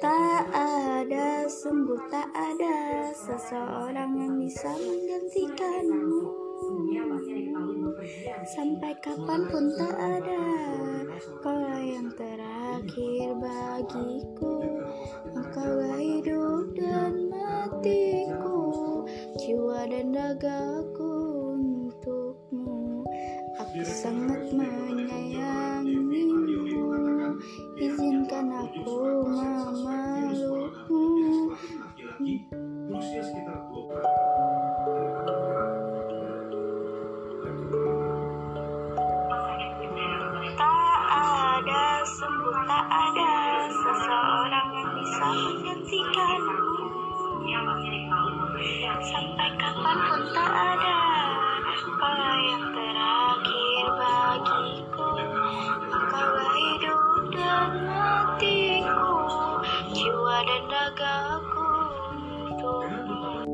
Tak ada sungguh tak ada seseorang yang bisa menggantikanmu. Sampai kapan pun tak ada kau yang terakhir bagiku. Engkau hidup dan matiku Jiwa dan ragaku untukmu. Aku sangat menyayangimu tak ada seseorang yang bisa menggantikanmu. Sampai kapan pun tak ada kau yang terakhir bagiku. Engkau hidup dan matiku Jiwa dan ragaku untukmu